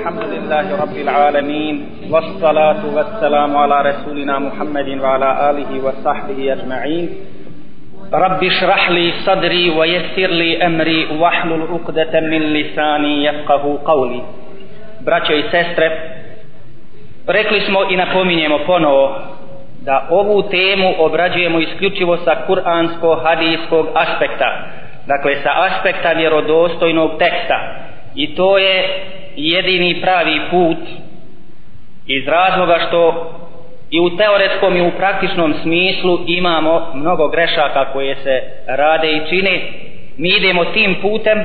الحمد لله رب العالمين والصلاة والسلام على رسولنا محمد وعلى آله وصحبه أجمعين رب اشرح لي صدري ويسر لي أمري واحلل عقدة من لساني يفقه قولي Braćo i sestre, rekli smo i napominjemo ponovo da ovu temu obrađujemo isključivo sa kuransko-hadijskog aspekta, dakle sa aspekta vjerodostojnog teksta. I to je jedini pravi put iz razloga što i u teoretskom i u praktičnom smislu imamo mnogo grešaka koje se rade i čine. Mi idemo tim putem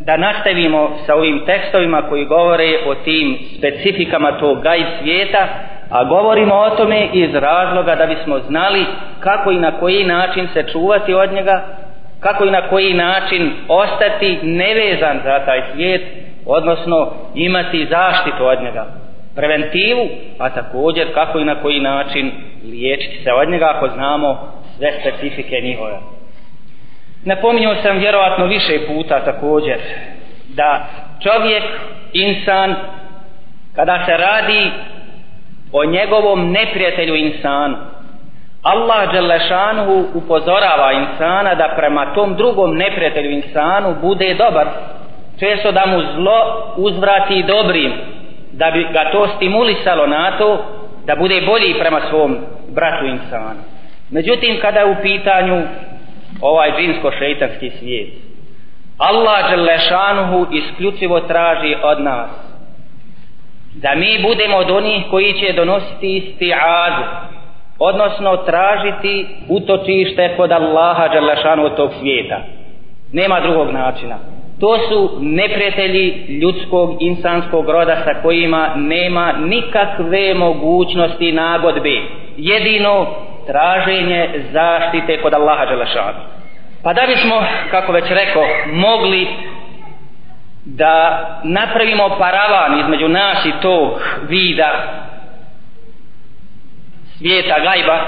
da nastavimo sa ovim tekstovima koji govore o tim specifikama tog gaj svijeta, a govorimo o tome iz razloga da bismo znali kako i na koji način se čuvati od njega, kako i na koji način ostati nevezan za taj svijet, odnosno imati zaštitu od njega, preventivu, a također kako i na koji način liječiti se od njega ako znamo sve specifike njihove. Napominjao sam vjerovatno više puta također da čovjek, insan, kada se radi o njegovom neprijatelju insanu, Allah Đelešanuhu upozorava insana da prema tom drugom neprijatelju insanu bude dobar. Često da mu zlo uzvrati dobrim, da bi ga to stimulisalo na to da bude bolji prema svom bratu insanu. Međutim, kada je u pitanju ovaj džinsko-šeitanski svijet, Allah Đelešanuhu isključivo traži od nas da mi budemo od onih koji će donositi isti'adu, odnosno tražiti utočište kod Allaha Đelešanuhu tog svijeta. Nema drugog načina. To su neprijatelji ljudskog insanskog roda sa kojima nema nikakve mogućnosti nagodbe. Jedino traženje zaštite kod Allaha Đelešanu. Pa da bismo, kako već rekao, mogli da napravimo paravan između nas i tog vida svijeta gajba,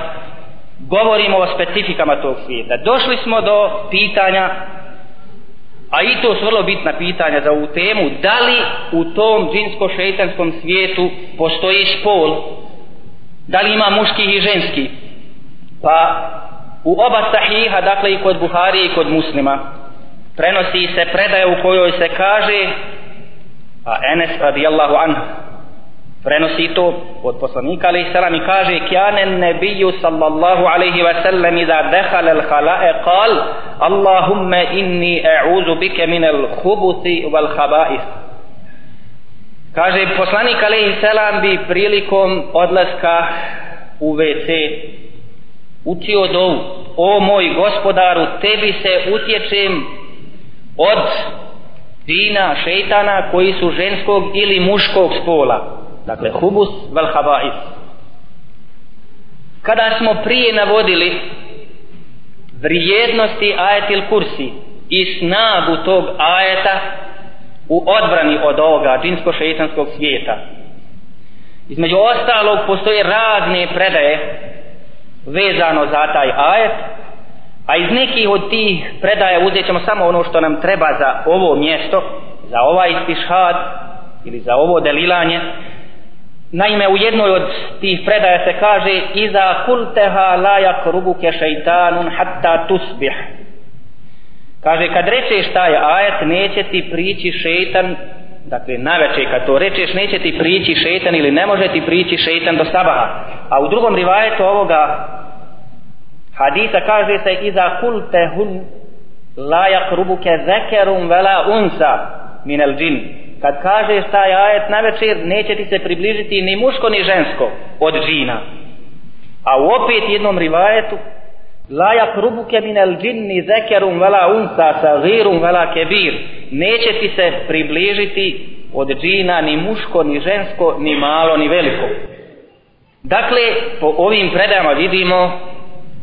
govorimo o specifikama tog svijeta. Došli smo do pitanja, a i to su vrlo bitna pitanja za ovu temu, da li u tom džinsko-šeitanskom svijetu postoji spol, da li ima muški i ženski. Pa u oba sahiha, dakle i kod Buhari i kod muslima, prenosi se predaja u kojoj se kaže, a Enes radijallahu anhu, prenosi to od poslanika alaihi salam i kaže kjane nebiju sallallahu alaihi wa sallam iza dehal al halae kal Allahumme inni e'uzu bike min al hubuti wal habais kaže poslanik alaihi salam bi prilikom odlaska u WC učio dovu o moj gospodaru tebi se utječem od dina šeitana koji su ženskog ili muškog spola dakle hubus vel habais. Kada smo prije navodili vrijednosti ajetil kursi i snagu tog ajeta u odbrani od ovoga džinsko-šeitanskog svijeta između ostalog postoje razne predaje vezano za taj ajet a iz nekih od tih predaja uzet ćemo samo ono što nam treba za ovo mjesto za ovaj istišhad ili za ovo delilanje Naime, u jednoj od tih predaja se kaže Iza kulteha la yakrubuke šeitanun hatta tusbih. Kaže, kad rečeš taj ajet, neće ti prići šeitan Dakle, naveče kad to rečeš, neće ti prići šeitan ili ne može ti prići šeitan do sabaha. A u drugom rivajetu ovoga hadisa kaže se Iza kultehun la yakrubuke zekerum vela unsa minel džin kad kažeš taj ajet na večer neće ti se približiti ni muško ni žensko od džina. A u opet jednom rivajetu la yakrubuke min al jinni zakarum wala unsa sagirun wala kabir neće ti se približiti od džina ni muško ni žensko ni malo ni veliko. Dakle po ovim predajama vidimo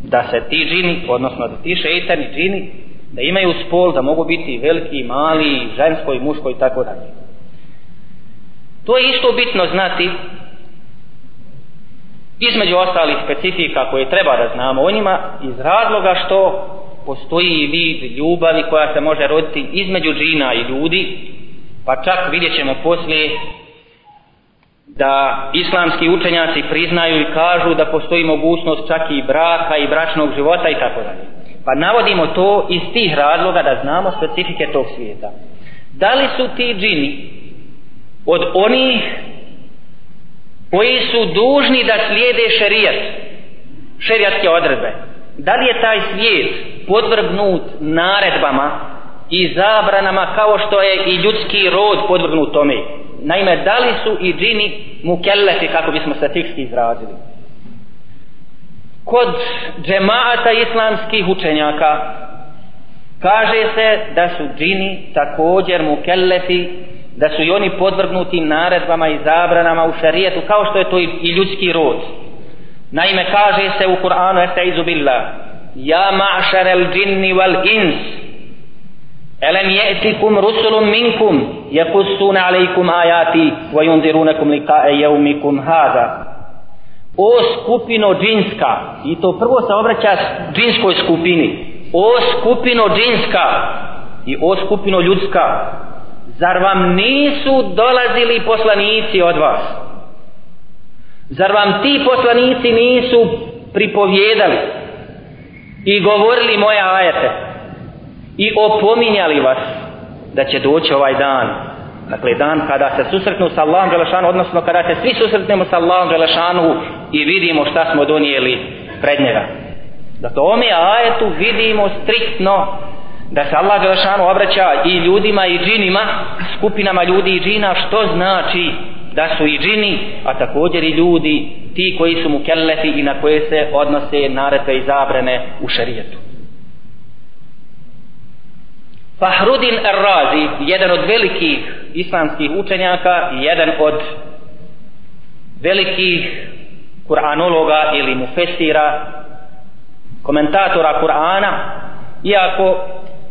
da se ti džini odnosno da ti šeitani džini da imaju spol da mogu biti veliki mali žensko i muško i tako dalje. To je isto bitno znati između ostalih specifika koje treba da znamo o njima iz razloga što postoji vid ljubavi koja se može roditi između džina i ljudi pa čak vidjet ćemo poslije da islamski učenjaci priznaju i kažu da postoji mogućnost čak i braka i bračnog života i tako dalje. Pa navodimo to iz tih razloga da znamo specifike tog svijeta. Da li su ti džini od onih koji su dužni da slijede šerijat, šerijatske odredbe? Da li je taj svijet podvrgnut naredbama i zabranama kao što je i ljudski rod podvrgnut tome? Naime, da li su i džini mukellefi, kako bismo statistički izrazili? Kod džemaata islamskih učenjaka kaže se da su džini također mukellefi, da su i oni podvrgnuti naredbama i zabranama u šarijetu, kao što je to i ljudski rod. Naime, kaže se u Kur'anu, estaizu billah, Ja ma'šar el džinni wal ins, Elem je'tikum rusulum minkum yakussuna alaykum ayati wa yunzirunakum liqa'a yawmikum hadha O skupino džinska i to prvo se obraća džinskoj skupini O skupino džinska i o skupino ljudska Zar vam nisu dolazili poslanici od vas? Zar vam ti poslanici nisu pripovjedali i govorili moje ajete? i opominjali vas da će doći ovaj dan dakle dan kada se susretnu sa Allahom Đelešanu odnosno kada se svi susretnemo sa Allahom Đelešanu i vidimo šta smo donijeli pred njega dakle ome ajetu vidimo striktno da se Allah Đelešanu obraća i ljudima i džinima skupinama ljudi i džina što znači da su i džini a također i ljudi ti koji su mu kelleti i na koje se odnose naredbe i zabrane u šarijetu Fahrudin Ar-Razi, jedan od velikih islamskih učenjaka i jedan od velikih kuranologa ili mufesira, komentatora Kur'ana, iako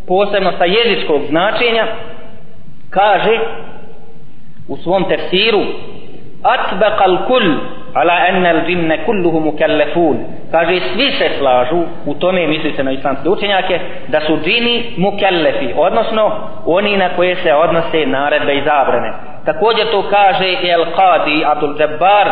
posebno sa jezičkog značenja, kaže u svom tefsiru Atbaqal kull ala anna al-jinna kulluhum mukallafun. Kaže svi se slažu u tome misli se na islamske učenjake da su džini mukallafi odnosno oni na koje se odnose naredbe i zabrane. Također to kaže el qadi Abdul Jabbar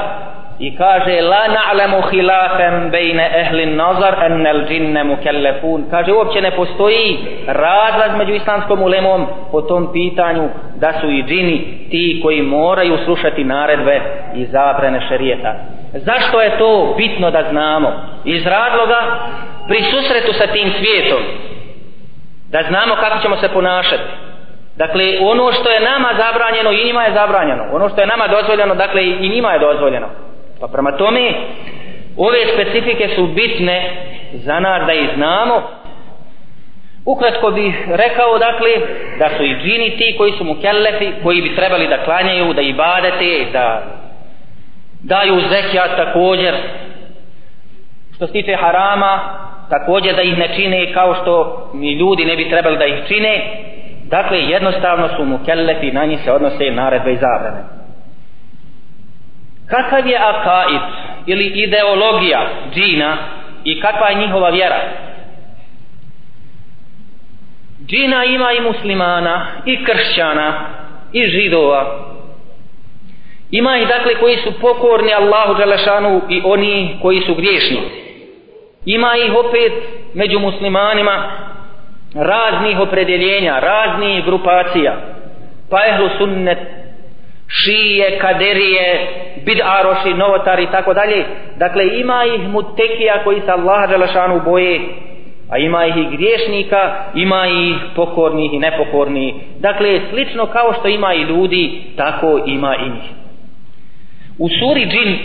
i kaže la na'lamu khilafan bayna ahli an-nazar an al-jinna mukallafun kaže uopće ne postoji razlaz među islamskom ulemom po tom pitanju da su i džini ti koji moraju slušati naredbe i zabrane šerijeta zašto je to bitno da znamo iz razloga pri susretu sa tim svijetom da znamo kako ćemo se ponašati Dakle, ono što je nama zabranjeno i njima je zabranjeno. Ono što je nama dozvoljeno, dakle, i njima je dozvoljeno. Pa prema tome, ove specifike su bitne za nas da ih znamo. Ukratko bih rekao, dakle, da su i džini ti koji su mu kellefi, koji bi trebali da klanjaju, da ibadete, da daju zekijat također. Što se tiče harama, također da ih ne čine kao što ni ljudi ne bi trebali da ih čine. Dakle, jednostavno su mu kellefi, na njih se odnose naredbe i zabrane kakav je akaid ili ideologija džina i kakva je njihova vjera? Džina ima i muslimana i kršćana i židova. Ima i dakle koji su pokorni Allahu Đelešanu i oni koji su griješni. Ima ih opet među muslimanima raznih opredeljenja raznih grupacija. Pa ehlu sunnet šije, kaderije, bidaroši, novotari i tako dalje. Dakle, ima ih mutekija koji se Allah Đelešanu boje, a ima ih i griješnika, ima ih pokornih i nepokornih. Dakle, slično kao što ima i ljudi, tako ima i njih. U suri džin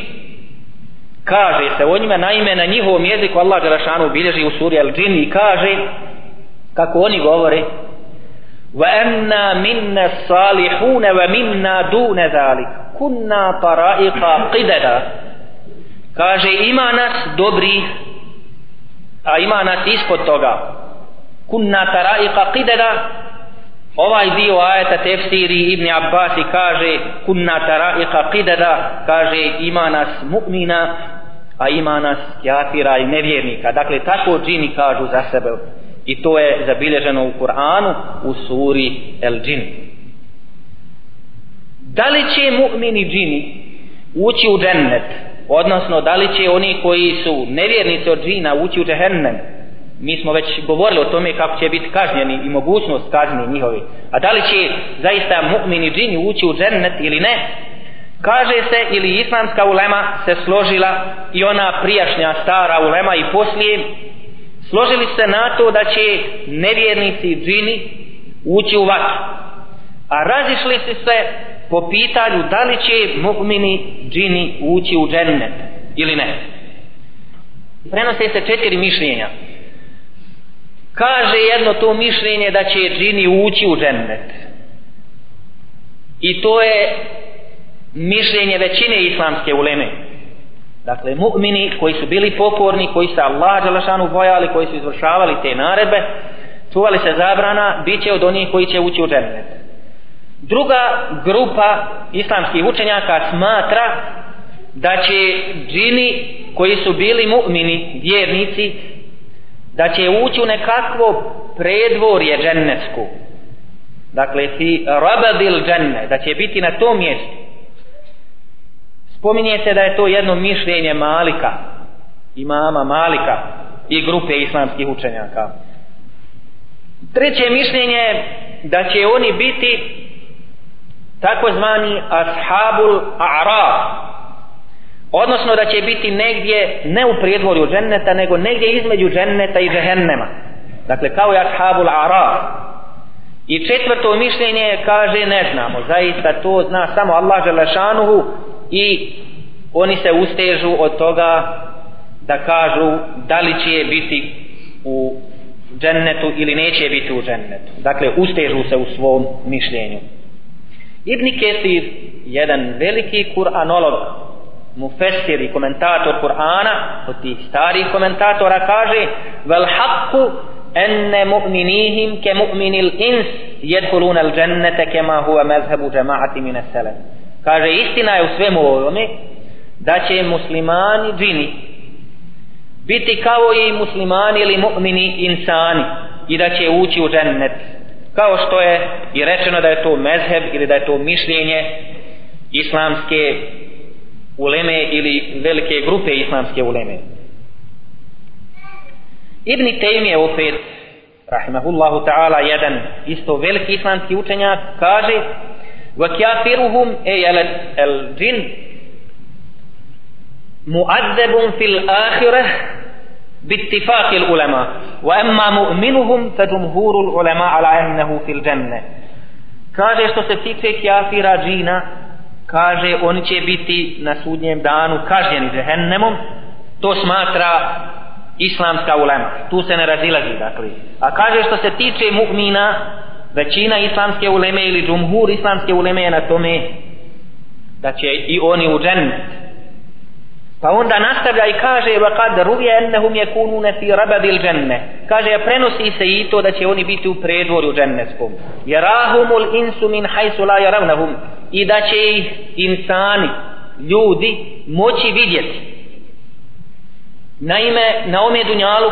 kaže se o njima naime na njihovom jeziku Allah Đelešanu bilježi u suri al džin i kaže kako oni govore وأنا منا الصالحون ومنا دون ذلك كنا طرائق قددا kaže ima nas dobri a ima nas ispod toga kunna taraika qidada ovaj dio ajeta tefsiri Ibn Abbas kaže kunna taraika qidada kaže ima nas mu'mina a ima nas kjafira i nevjernika dakle tako džini kažu za sebe I to je zabilježeno u Kur'anu u suri El Džin. Da li će mu'mini džini ući u džennet? Odnosno da li će oni koji su nevjernici od džina ući u džehennem? Mi smo već govorili o tome kako će biti kažnjeni i mogućnost kažnje njihovi a da li će zaista mu'mini džini ući u džennet ili ne? Kaže se ili islamska ulema se složila i ona prijašnja stara ulema i poslije složili se na to da će nevjernici džini ući u vatru. A razišli su se po pitanju da li će mu'mini džini ući u džennet ili ne. Prenose se četiri mišljenja. Kaže jedno to mišljenje da će džini ući u džennet. I to je mišljenje većine islamske uleme dakle mu'mini koji su bili pokorni koji se Allah Đalašanu bojali koji su izvršavali te naredbe čuvali se zabrana bit će od onih koji će ući u džennet. Druga grupa islamskih učenjaka smatra da će džini koji su bili mu'mini vjernici da će ući u nekakvo predvorje džennetsku. Dakle fi rabadil dženne da će biti na tom mjestu spominje se da je to jedno mišljenje Malika imama Malika i grupe islamskih učenjaka. Treće mišljenje je da će oni biti takozvani ashabul a'raf odnosno da će biti negdje ne u predvorju dženneta nego negdje između dženneta i džehennema. Dakle kao i ashabul a'raf. I četvrto mišljenje kaže ne znamo. Zaista to zna samo Allah želešanuhu i oni se ustežu od toga da kažu da li će biti u džennetu ili neće biti u džennetu. Dakle ustežu se u svom mišljenju. Ibn Kesir jedan veliki kuranolog mufessir i komentator Kur'ana od tih starih komentatora kaže vel haqqu enne mu'minihim ke mu'minil ins jedhulun al džennete kema huwa mezhebu džemaati mine selem kaže istina je u svemu ovome da će muslimani džini biti kao i muslimani ili mu'mini insani i da će ući u džennet. Kao što je i rečeno da je to mezheb ili da je to mišljenje islamske uleme ili velike grupe islamske uleme. Ibn Taymi je opet rahimahullahu ta'ala jedan isto veliki islamski učenjak kaže وكافرهم أي الجن مؤذب في الآخرة باتفاق العلماء وأما مؤمنهم فجمهور العلماء على أنه في الجنة kaže što se tiče kjafira džina kaže oni će biti na sudnjem danu kažnjeni džehennemom to smatra islamska ulema tu se ne razilazi dakle a kaže što se tiče mu'mina većina islamske uleme ili džumhur islamske uleme je na tome da će i oni u džennet. Pa onda nastavlja i kaže wa kad ruvije ennehum je kunune fi rabadil dženne kaže prenosi se i to da će oni biti u predvorju džennetskom. Jerahumul insu min hajsu la jaravnahum i da će ih insani ljudi moći vidjeti. Naime, na ome dunjalu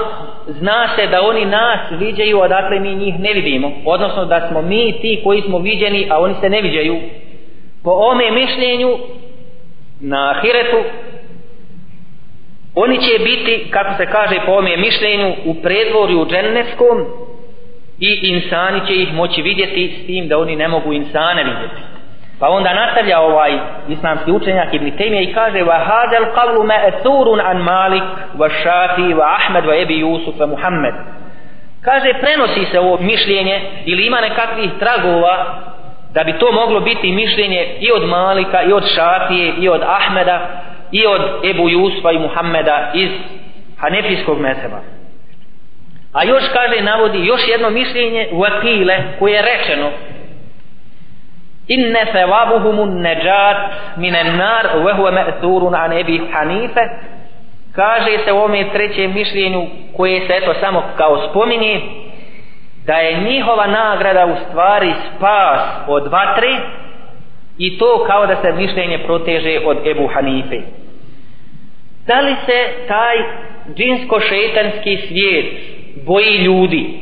zna se da oni nas viđaju, a dakle mi njih ne vidimo. Odnosno da smo mi ti koji smo viđeni, a oni se ne viđaju. Po ome mišljenju na ahiretu, oni će biti, kako se kaže po ome mišljenju, u predvorju džennetskom i insani će ih moći vidjeti s tim da oni ne mogu insane vidjeti. Pa onda nastavlja ovaj islamski učenjak Ibn Taymiyyah i kaže wa hadal qawlu ma'thurun an Malik wa Shafi wa Ahmed wa Abi Yusuf wa Muhammad. Kaže prenosi se ovo mišljenje ili ima nekakvih tragova da bi to moglo biti mišljenje i od Malika i od Šafije i od Ahmeda i od Ebu Jusfa i Muhammeda iz Hanefijskog mezheba. A još kaže navodi još jedno mišljenje u Akile koje je rečeno inne sevabuhumun neđat minen nar wa huwa ma'thurun an Abi hanife. Kaže se u ovom trećem mišljenju koje se eto samo kao spominje da je njihova nagrada u stvari spas od vatre i to kao da se mišljenje proteže od Ebu Hanife. Da li se taj džinsko-šetanski svijet boji ljudi?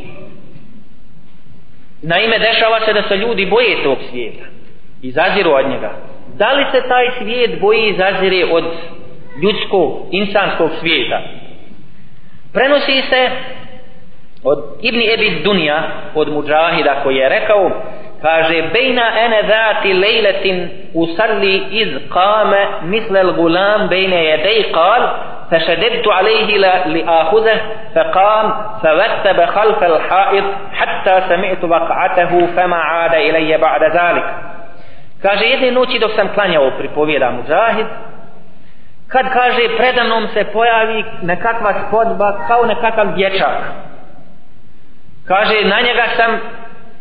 Naime dešava se da se ljudi boje tog svijeta i zaziru od njega da li se taj svijet boji i zazire od ljudskog, insanskog svijeta prenosi se od Ibni Ebi Dunja od Mujahida koji je rekao kaže bejna ene zati lejletin usalli iz kame misle gulam bejne jedej kal فشددت عليه لآخذه فقام فوثب خلف الحائط حتى سمعت وقعته فما عاد إلي بعد ذلك kaže jedne noći dok sam klanjao pripovjeda Mujahid kad kaže predanom se pojavi nekakva spodba kao nekakav dječak. Kaže na njega sam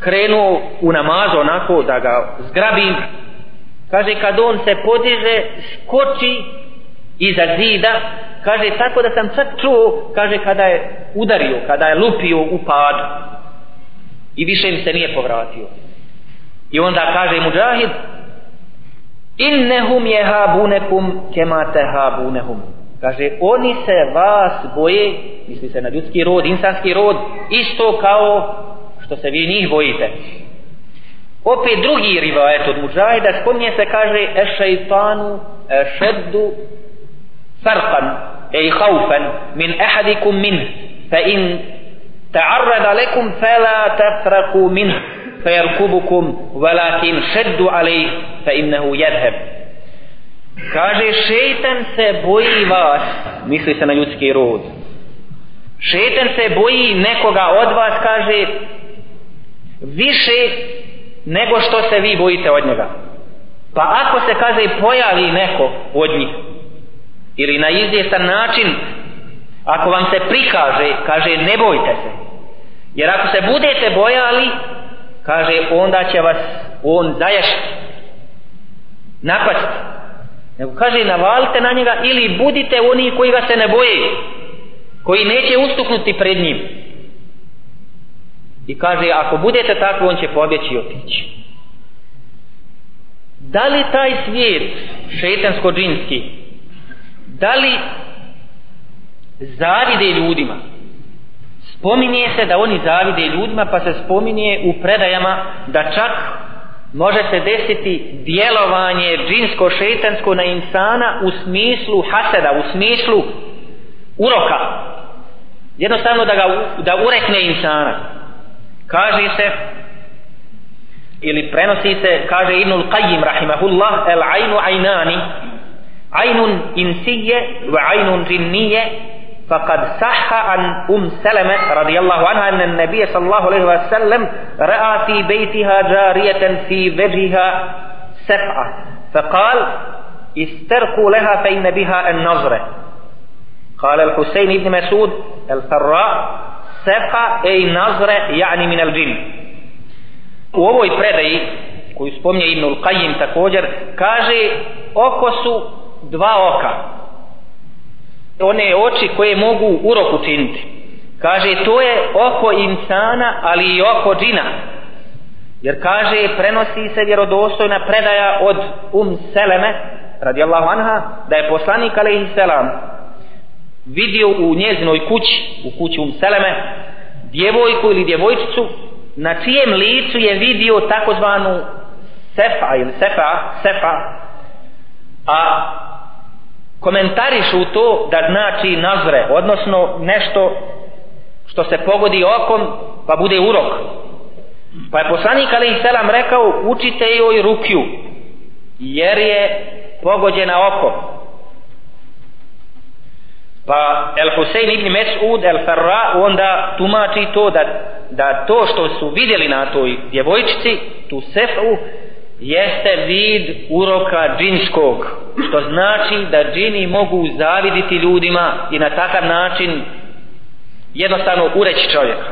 krenuo u namazu onako da ga zgrabim. Kaže kad on se podiže skoči iza zida kaže tako da sam čak čuo kaže kada je udario kada je lupio u pad i više im se nije povratio. I onda kaže muđahid innehum jehabunekum kema tehabunehum kaže oni se vas boje misli se na ljudski rod, insanski rod isto kao što se vi njih bojite. Opet drugi rivajet od muđahida spominje se kaže e ešajtanu ešeddu farqan i haufen min ahadikum min fa in ta'arrada lekum fala tafraku min. فيركبكم ولكن شدوا عليه فإنه يذهب kaže šetan se boji vas misli se na ljudski rod šetan se boji nekoga od vas kaže više nego što se vi bojite od njega pa ako se kaže pojavi neko od njih ili na izvjestan način ako vam se prikaže kaže ne bojte se jer ako se budete bojali kaže onda će vas on zaješiti napasti nego kaže navalite na njega ili budite oni koji ga se ne boje koji neće ustuknuti pred njim. I kaže ako budete tako on će pobjeći i otići. Da li taj svijet šetansko-džinski da li zavide ljudima? Spominje se da oni zavide ljudima pa se spominje u predajama da čak može se desiti djelovanje džinsko šetansko na insana u smislu haseda, u smislu uroka. Jednostavno da ga da urekne insana. Kaže se ili prenosi se kaže Ibnul Qayyim rahimahullah el ajnu ajnani, ajnun insije wa ajnun džinnije فقد صح عن أم سلمة رضي الله عنها أن النبي صلى الله عليه وسلم رأى في بيتها جارية في وجهها سفعة. فقال استرقوا لها فإن بها النظرة قال الحسين بن مسعود الفراء سفعة أي نظرة يعني من الجن. ovoj predaji koju spomnje Ibnul Qajim također kaže oko su dva oka one oči koje mogu urok učiniti. Kaže to je oko insana ali i oko džina. Jer kaže prenosi se vjerodostojna predaja od um seleme radijallahu anha da je poslanik alaihi selam vidio u njezinoj kući u kući um seleme djevojku ili djevojčicu na čijem licu je vidio takozvanu sefa ili sefa sefa a komentarišu to da znači nazre, odnosno nešto što se pogodi okom pa bude urok. Pa je poslanik Ali Selam rekao učite joj rukju jer je pogođena okom. Pa El Husein ibn Mes'ud El Farra onda tumači to da, da to što su vidjeli na toj djevojčici, tu sefu, jeste vid uroka džinskog što znači da džini mogu zaviditi ljudima i na takav način jednostavno ureći čovjeka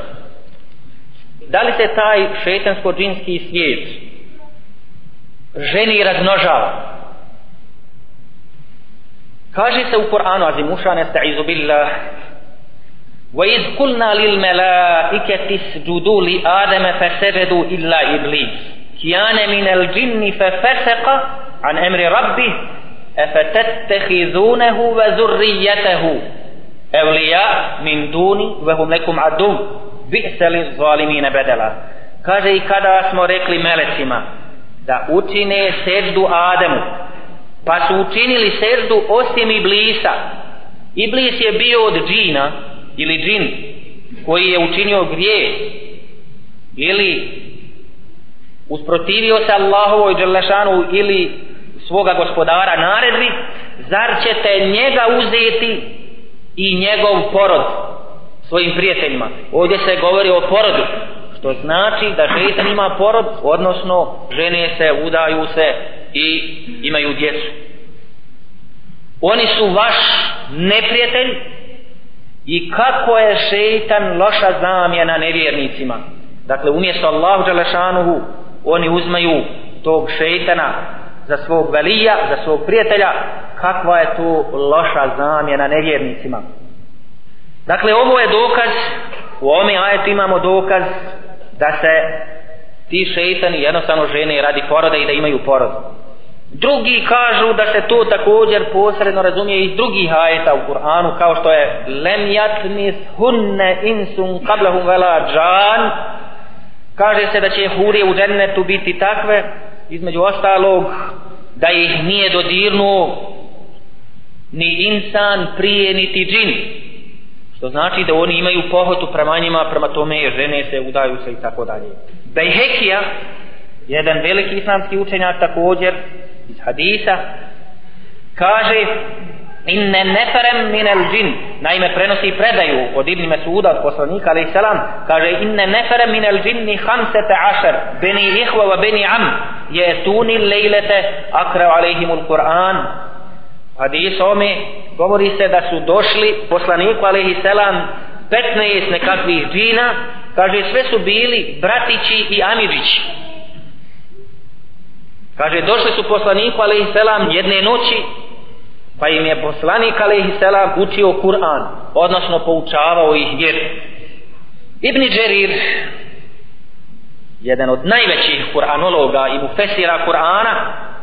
da li se taj šetansko džinski svijet ženi razmnožava kaže se u Kur'anu azimuša nesta'izu billah وَإِذْ قُلْنَا لِلْمَلَائِكَةِ اسْجُدُوا لِآدَمَ فَسَجَدُوا إِلَّا إِبْلِيسَ كان من الجن ففسق عن أمر ربه أفتتخذونه وذريته أولياء من دوني وهم لكم عدو بئس للظالمين بدلا kaže i kada smo rekli melecima da učine seždu Adamu pa su učinili seždu osim Iblisa. Iblis je bio od džina ili džin koji je učinio grije ili usprotivio se Allahovoj Đelešanu ili svoga gospodara naredbi, zar ćete njega uzeti i njegov porod svojim prijateljima? Ovdje se govori o porodu, što znači da šeitan ima porod, odnosno žene se, udaju se i imaju djecu. Oni su vaš neprijatelj i kako je šeitan loša zamjena nevjernicima. Dakle, umjesto Allahu Đelešanuhu oni uzmaju tog šeitana za svog velija, za svog prijatelja, kakva je to loša zamjena nevjernicima. Dakle, ovo je dokaz, u ovome ajetu imamo dokaz da se ti šeitani jednostavno žene radi poroda i da imaju porod. Drugi kažu da se to također posredno razumije iz drugih ajeta u Kur'anu kao što je lem yatnis hunne insun qablahum vela džan kaže se da će hurije u džennetu biti takve između ostalog da ih nije dodirnuo ni insan prije niti džin. Što znači da oni imaju pohotu prema njima prema tome žene se udaju se i tako dalje. Bejhekija jedan veliki islamski učenjak također iz hadisa kaže inne neferem minel džin. Naime prenosi predaju od Ibn Mesuda od poslanika alaih salam kaže inne neferem min el džinni hamsete ašer. Beni ihva wa beni am. Je tuni lejlete akra alaihimul Kur'an. Hadis ome govori se da su došli poslaniku alaihi salam 15 nekakvih džina. Kaže sve su bili bratići i amidžići Kaže, došli su poslaniku, alaihi selam, jedne noći, pa im je poslanik, alaihi selam, učio Kur'an, odnosno poučavao ih vjer. Ibn Đerir, jedan od najvećih kur'anologa i mufesira Kur'ana,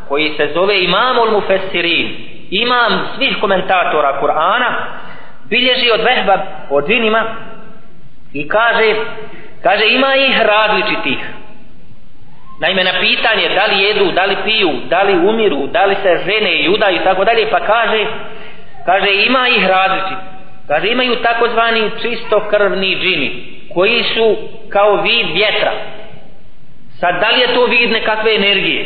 koji se zove Imamul Mufesirin, imam svih komentatora Kur'ana, bilježi od vehba od Vinima i kaže, kaže, ima ih različitih, Naime, na pitanje da li jedu, da li piju, da li umiru, da li se žene i udaju i tako dalje, pa kaže, kaže ima ih različit. Kaže imaju takozvani čisto krvni džini, koji su kao vid vjetra. Sad, da li je to vid nekakve energije?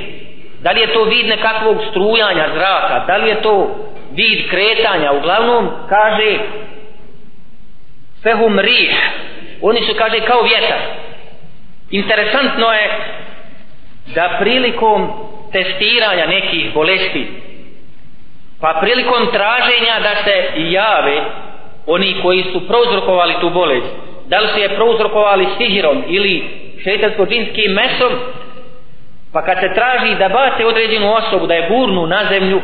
Da li je to vid nekakvog strujanja zraka? Da li je to vid kretanja? Uglavnom, kaže, fehum rih. Oni su, kaže, kao vjetar. Interesantno je da prilikom testiranja nekih bolesti pa prilikom traženja da se jave oni koji su prouzrokovali tu bolest da li su je prouzrokovali sihirom ili šeitansko-džinskim mesom pa kad se traži da bace određenu osobu da je gurnu na zemlju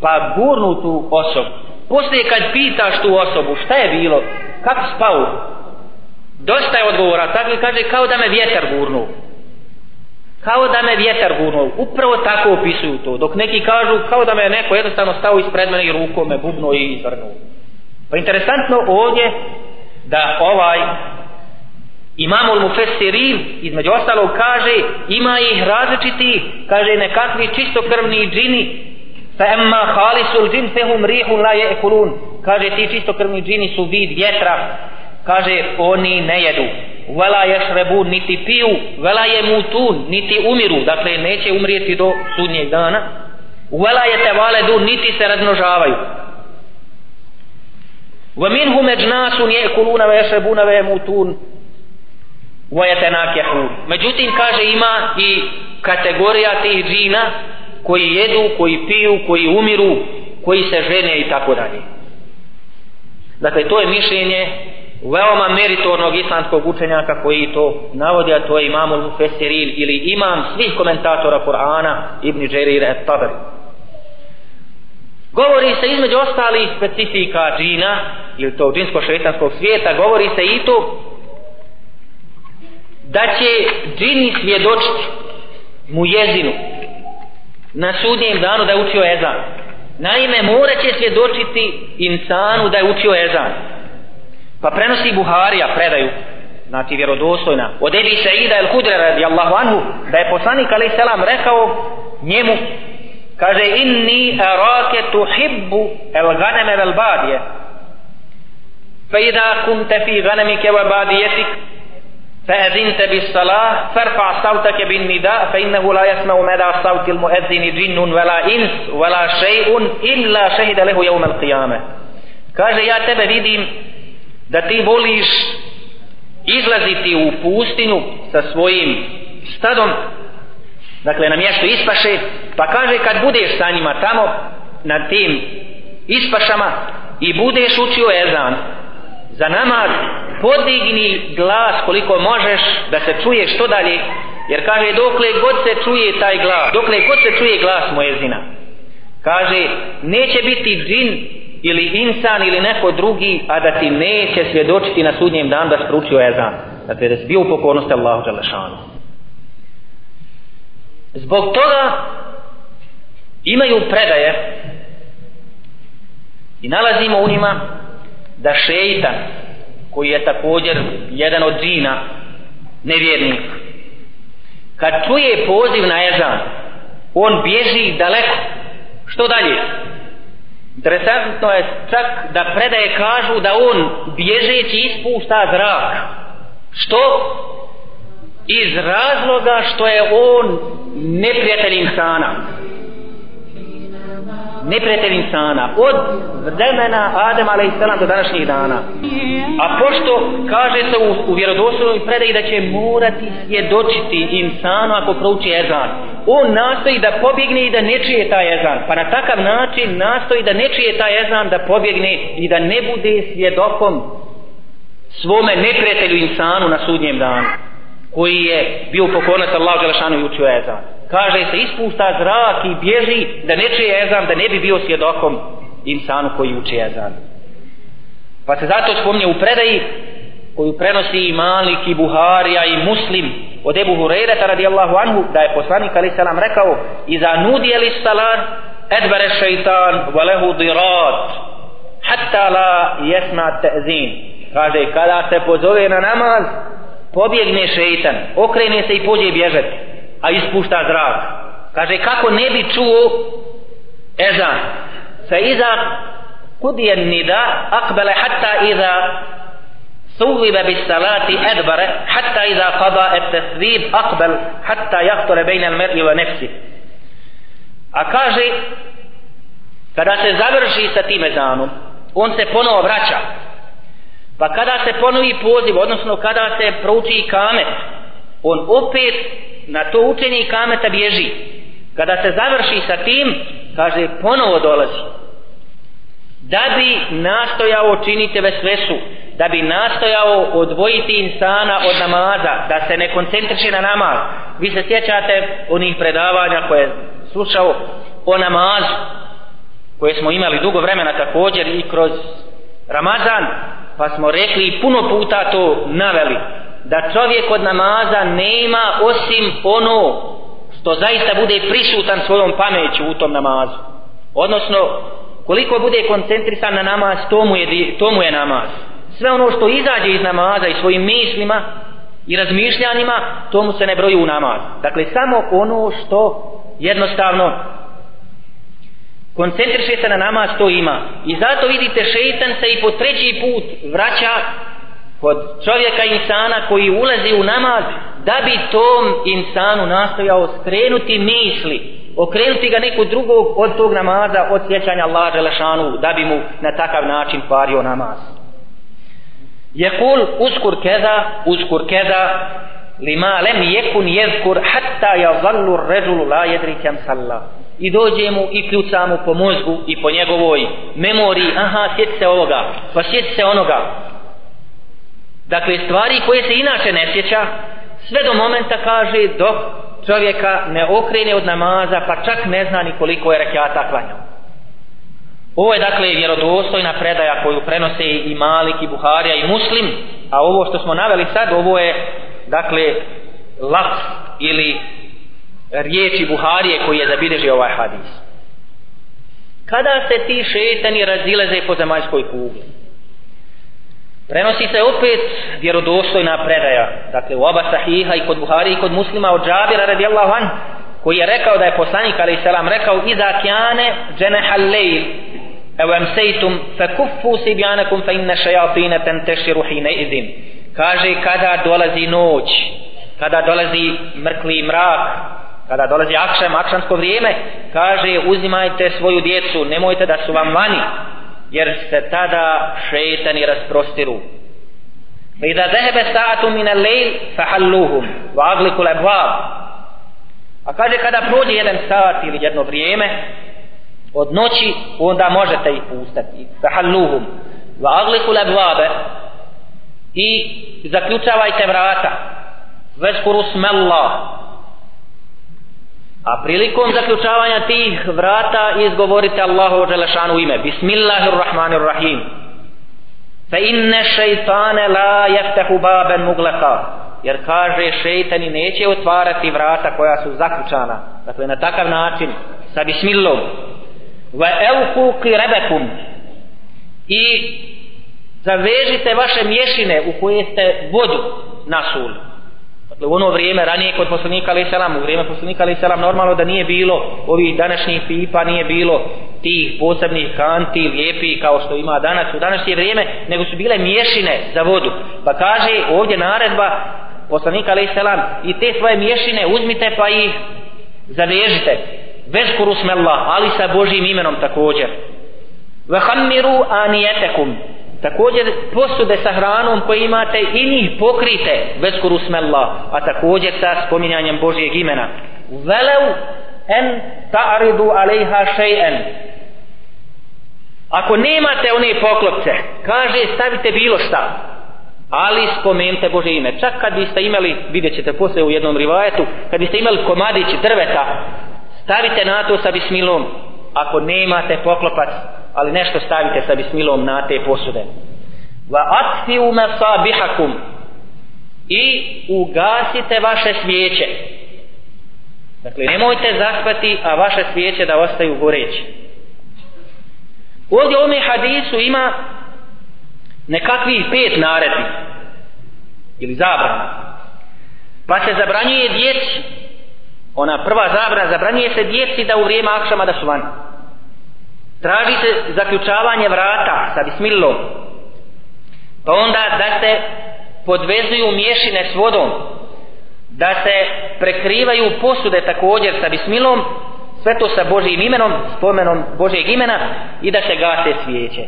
pa gurnu tu osobu. Poslije kad pitaš tu osobu šta je bilo kako spao dosta je odgovora tako kaže kao da me vjetar gurnu kao da me vjetar gurnuo upravo tako opisuju to. Dok neki kažu kao da me neko jednostavno stao ispred mene i rukom me bubno i izvrnuo. Pa interesantno ovdje da ovaj imamul mufessirin između ostalog kaže ima ih različiti kaže nekakvi čistokrvni džini. Fa emma khalisul džin fehum rihun la je ekulun kaže ti čistokrvni džini su vid vjetra. Kaže oni ne jedu vela ješrebu niti piju. Vela je mutun niti umiru. Dakle neće umrijeti do sudnjeg dana. Vela je tevaledu niti se razmnožavaju. Wa minhum ejnasun jekuluna ve ješrebuna wa međutim kaže ima i kategorija tih džina koji jedu, koji piju, koji umiru, koji se žene i tako dalje. Dakle, to je mišljenje veoma meritornog islamskog učenjaka koji to navodi, a to je imamul Mufesiril ili imam svih komentatora Kur'ana Ibn Đerir et Tabari. Govori se između ostalih specifika džina ili tog džinsko-šetanskog svijeta, govori se i to da će džini svjedočiti mu jezinu na sudnjem danu da je učio ezan. Naime, mora će svjedočiti insanu da je učio ezan. Pa prenosi Buharija predaju, znači vjerodostojna, od Ebi Saida el Hudre radijallahu anhu, da je poslanik alaih selam rekao njemu, kaže inni arake tuhibbu el ganeme vel badije fa idha kumte fi ganemike wa badijetik فأذنت بالصلاة فارفع صوتك بالنداء فإنه لا يسمع مدى صوت المؤذن جن ولا إنس ولا شيء إلا شهد له يوم القيامة kaže ja tebe vidim da ti voliš izlaziti u pustinju sa svojim stadom dakle na mjesto ispaše pa kaže kad budeš sa njima tamo na tim ispašama i budeš učio ezan za namaz podigni glas koliko možeš da se čuje što dalje jer kaže dokle god se čuje taj glas dokle god se čuje glas mojezina kaže neće biti džin ili insan ili neko drugi a da ti neće svjedočiti na sudnjem dan da spručio ezan. Dakle da si bio u pokornosti Allahu Đalešanu zbog toga imaju predaje i nalazimo u njima da šeitan koji je također jedan od džina nevjernik kad čuje poziv na ezan on bježi daleko. Što dalje? Interesantno je čak da predaje kažu da on bježeći ispušta zrak. Što? Iz razloga što je on neprijatelj insana neprijatelj insana od vremena Adem a.s. do današnjih dana a pošto kaže se u, u vjerodoslovnoj predaji da će morati svjedočiti insanu ako prouči ezan on nastoji da pobjegne i da ne čije taj ezan pa na takav način nastoji da ne čije taj ezan da pobjegne i da ne bude svjedokom svome neprijatelju insanu na sudnjem danu koji je bio pokornac Allah Đelešanu i učio ezan kaže se ispušta zrak i bježi da ne čuje ezan da ne bi bio svjedokom insanu koji uči ezan. Pa se zato spomnje u predaji koju prenosi i Malik i Buharija i Muslim od Ebu Hureyre radijallahu anhu da je poslanik ali salam rekao iza nudi ali salam edbere šeitan valehu dirat hatta la jesna te'zin. Kaže kada se pozove na namaz pobjegne šeitan okrene se i pođe bježati a ispušta zrak kaže kako ne bi čuo ezan fa iza kudije nida akbele hatta iza ثوب بالصلاة أدبر حتى إذا قضى التثويب أقبل حتى يخطر بين المرء ونفسه أكاجي kada se završi sa tim ezanom on se ponovo vraća pa kada se ponovi poziv odnosno kada se prouči kamet on opet na to učenje i kameta bježi. Kada se završi sa tim kaže ponovo dolazi. Da bi nastojao činiti ve svesu da bi nastojao odvojiti insana od namaza da se ne koncentriše na namaz. Vi se sjećate onih predavanja koje je slušao o namazu koje smo imali dugo vremena također i kroz Ramazan pa smo rekli puno puta to naveli da čovjek od namaza nema osim ono što zaista bude prisutan svojom pameću u tom namazu. Odnosno koliko bude koncentrisan na namaz to mu je, to mu je namaz. Sve ono što izađe iz namaza i svojim mislima i razmišljanjima to mu se ne broji u namaz. Dakle samo ono što jednostavno koncentriše se na namaz to ima. I zato vidite šeitan se i po treći put vraća kod čovjeka insana koji ulazi u namaz da bi tom insanu nastojao skrenuti misli okrenuti ga neku drugog od tog namaza od sjećanja Allah Želešanu da bi mu na takav način pario namaz. Jekul uskur keda uskur keda lima lem jekun jezkur hatta yazallu ređulu la jedri salla. I dođe mu i kljuca mu po mozgu i po njegovoj memoriji. Aha sjeti se ovoga. Pa sjeti se onoga dakle stvari koje se inače ne sjeća sve do momenta kaže dok čovjeka ne okrene od namaza pa čak ne zna ni koliko je rekiata klanjao. Ovo je dakle vjerodostojna predaja koju prenose i Malik i Buharija i Muslim a ovo što smo naveli sad ovo je dakle laps ili riječi Buharije koji je zabilježio ovaj hadis. Kada se ti šetani razileze po zemaljskoj kugli? Prenosi se opet vjerodostojna predaja, dakle u oba sahiha i kod Buhari i kod muslima od Džabira radijallahu anhu, koji je rekao da je poslanik ali selam rekao iza kjane dženeha lejl evo emsejtum fe kuffu sibjanakum fe inne šajatine tenteširu hine izin. Kaže kada dolazi noć kada dolazi mrkli mrak kada dolazi akšem, akšansko vrijeme kaže uzimajte svoju djecu nemojte da su vam vani jer se tada šeitani rasprostiru. Fa idha zahebe sa'atu min al-lejl, fa halluhum, wa aglikul abhab. A kaže, kada prođe jedan sat ili jedno vrijeme, od noći, onda možete ih pustati. Fa halluhum, wa al-abwab i zaključavajte vrata. Vezkuru smallah, A prilikom zaključavanja tih vrata izgovorite Allahu Đelešanu ime. Bismillahirrahmanirrahim. Fa inne šeitane la jeftehu baben mugleka. jer kaže šeitani neće otvarati vrata koja su zaključana dakle na takav način sa bismillom va euku kirebekum i zavežite vaše mješine u koje ste vodu nasuli dakle u ono vrijeme ranije kod poslanika alaih salam u vrijeme poslanika alaih salam normalno da nije bilo ovih današnjih pipa nije bilo tih posebnih kanti lijepi kao što ima danas u današnje vrijeme nego su bile mješine za vodu. Pa kaže ovdje naredba poslanika alaih selam i te svoje mješine uzmite pa ih zavežite. Vezkuru smella ali sa Božim imenom također. Vahammiru anijetekum također posude sa hranom koje imate i njih pokrite vezkuru kurusmella, a također sa spominjanjem Božijeg imena. Velev en ta'ridu alejha šejen ako nemate one poklopce kaže stavite bilo šta ali spomenite Bože ime. Čak kad biste imali, vidjet ćete posle u jednom rivajetu, kad biste imali komadić drveta, stavite na to sa bismilom, ako nemate poklopac, ali nešto stavite sa bismilom na te posude. Va atfiu masabihakum i ugasite vaše svijeće. Dakle, nemojte zaspati, a vaše svijeće da ostaju goreći. Ovdje u ovome hadisu ima nekakvih pet naredbi ili zabrana pa se zabranjuje djeci ona prva zabrana zabranjuje se djeci da u vrijeme akšama da su vani tražite zaključavanje vrata sa bismillom pa onda da se podvezuju mješine s vodom da se prekrivaju posude također sa bismilom sve to sa Božijim imenom spomenom Božijeg imena i da se gase svijeće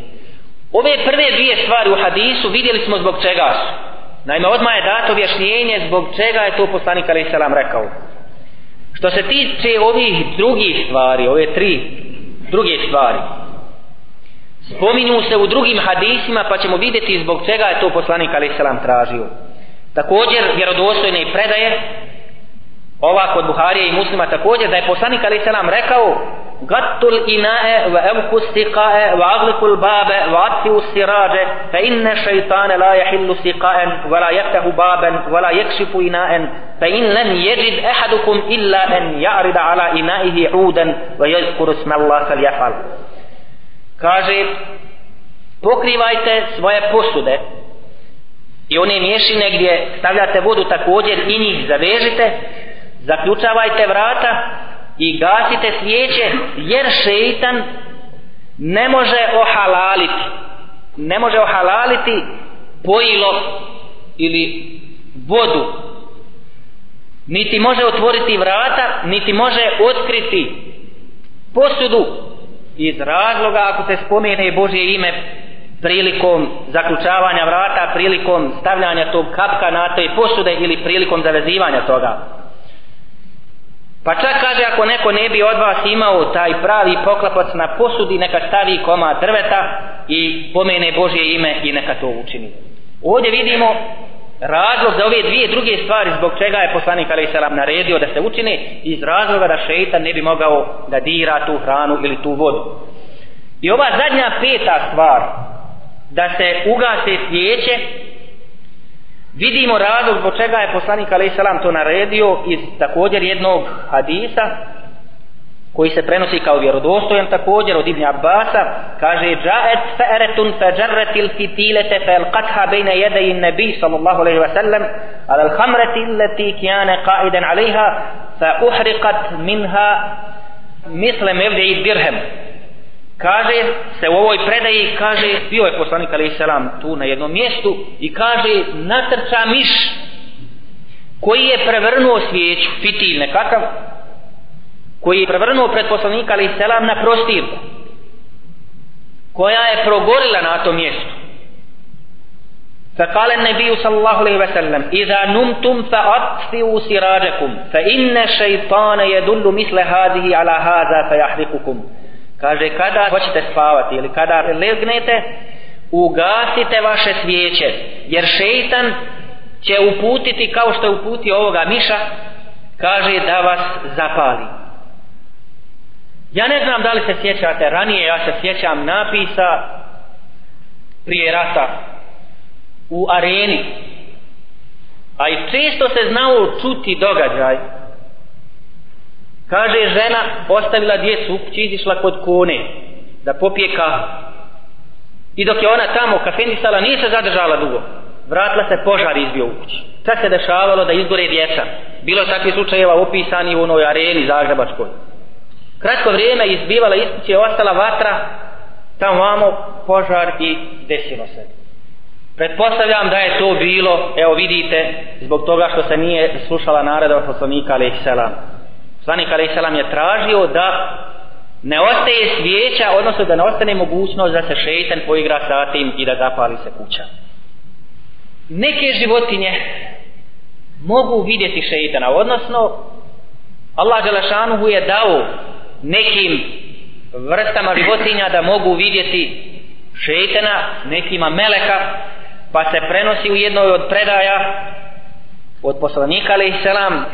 Ove prve dvije stvari u hadisu vidjeli smo zbog čega su. Naime, odmah je dato objašnjenje zbog čega je to poslanik Ali Salam rekao. Što se tiče ovih drugih stvari, ove tri druge stvari, spominju se u drugim hadisima pa ćemo vidjeti zbog čega je to poslanik a.s. Tražio. Također, vjerodostojne predaje, ova kod Buharije i muslima također, da je poslanik a.s. Rekao غطوا الإناء وأبقوا السقاء وأغلقوا الباب وأطفئوا السراج فإن الشيطان لا يحل سقاء ولا يفتح بابا ولا يكشف إناء فإن لم يجد أحدكم إلا أن يعرض على إنائه عودا ويذكر اسم الله فليفعل kaže pokrivajte svoje posude i one mješine gdje stavljate vodu također i njih zavežite zaključavajte vrata i gasite svijeće jer šeitan ne može ohalaliti ne može ohalaliti pojilo ili vodu. Niti može otvoriti vrata niti može otkriti posudu. Iz razloga ako se spomene Božje ime prilikom zaključavanja vrata prilikom stavljanja tog kapka na toj posude ili prilikom zavezivanja toga. Pa čak kaže ako neko ne bi od vas imao taj pravi poklapac na posudi, neka stavi koma drveta i pomene Božje ime i neka to učini. Ovdje vidimo razlog za ove dvije druge stvari zbog čega je poslanik Ali Salam naredio da se učine iz razloga da šeitan ne bi mogao da dira tu hranu ili tu vodu. I ova zadnja peta stvar da se ugase svijeće Vidimo razlog zbog čega je poslanik a.s. to naredio iz također jednog hadisa koji se prenosi kao vjerodostojan također od Ibn Abbasa kaže Džaet fa'eretun fa'đarretil fitilete fa'elqatha bejne jedeji nebi sallallahu alaihi wa sallam ala alhamreti leti kjane qaiden alaiha fa'uhriqat minha misle mevdi dirhem kaže se u ovoj predaji kaže bio je poslanik alaih selam tu na jednom mjestu i kaže natrča miš koji je prevrnuo svijeću fitilj nekakav koji je prevrnuo pred poslanika alaih selam na prostirku koja je progorila na tom mjestu فقال النبي صلى الله عليه وسلم إذا نمتم فأطفئوا سراجكم فإن الشيطان يدل مثل هذه على هذا فيحرقكم kaže kada hoćete spavati ili kada legnete ugasite vaše svijeće jer šeitan će uputiti kao što je uputio ovoga miša kaže da vas zapali. Ja ne znam da li se sjećate ranije ja se sjećam napisa prije rata u areni a i često se znao čuti događaj kaže žena ostavila djecu kući izišla kod kone da popije kahu i dok je ona tamo kafendisala nije se zadržala dugo. Vratila se požar izbio u kući. Šta se dešavalo da izgore djeca? Bilo je takvih slučajeva opisani u onoj areni Zagrebačkoj. Kratko vrijeme izbivala iz kuće ostala vatra tamo vamo požar i desilo se. Pretpostavljam da je to bilo, evo vidite, zbog toga što se nije slušala nareda od poslanika alaih selam. Poslanik a.s. selam je tražio da ne ostaje svijeća, odnosno da ne ostane mogućnost da se šeitan poigra sa tim i da zapali se kuća. Neke životinje mogu vidjeti šeitana, odnosno Allah Želešanuhu je dao nekim vrstama životinja da mogu vidjeti šeitana, nekima meleka, pa se prenosi u jednoj od predaja od poslanika alaih selam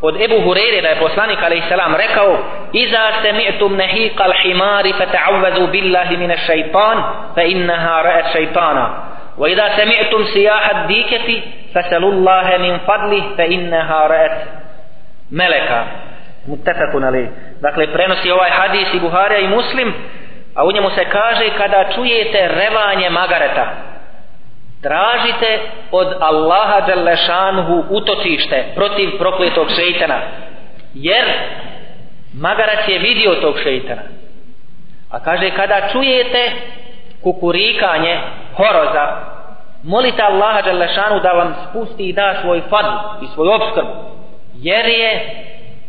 od Ebu Hureyre da je poslanik a.s. rekao Iza semi'tum nehiqa al-himari fa billahi mine šeitan fa innaha ra'at šeitana wa iza semi'tum sijahat diketi fasalullaha min fadlih fa innaha ra'at meleka mutafakun ali dakle prenosi ovaj hadis i Buharija i Muslim a u njemu se kaže kada čujete revanje magareta tražite od Allaha Đalešanhu utočište protiv prokletog šeitana. Jer magarac je vidio tog šeitana. A kaže kada čujete kukurikanje horoza molite Allaha Đalešanu da vam spusti i da svoj fad i svoj obskrb jer je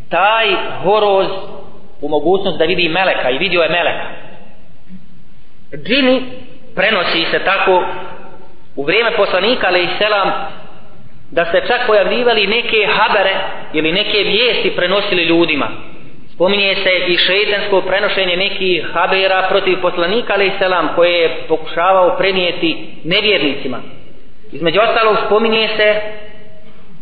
taj horoz u mogućnost da vidi meleka i vidio je meleka. Džini prenosi se tako u vrijeme poslanika ali selam da se čak pojavljivali neke habere ili neke vijesti prenosili ljudima. Spominje se i šeitansko prenošenje nekih habera protiv poslanika ali selam koje je pokušavao prenijeti nevjernicima. Između ostalog spominje se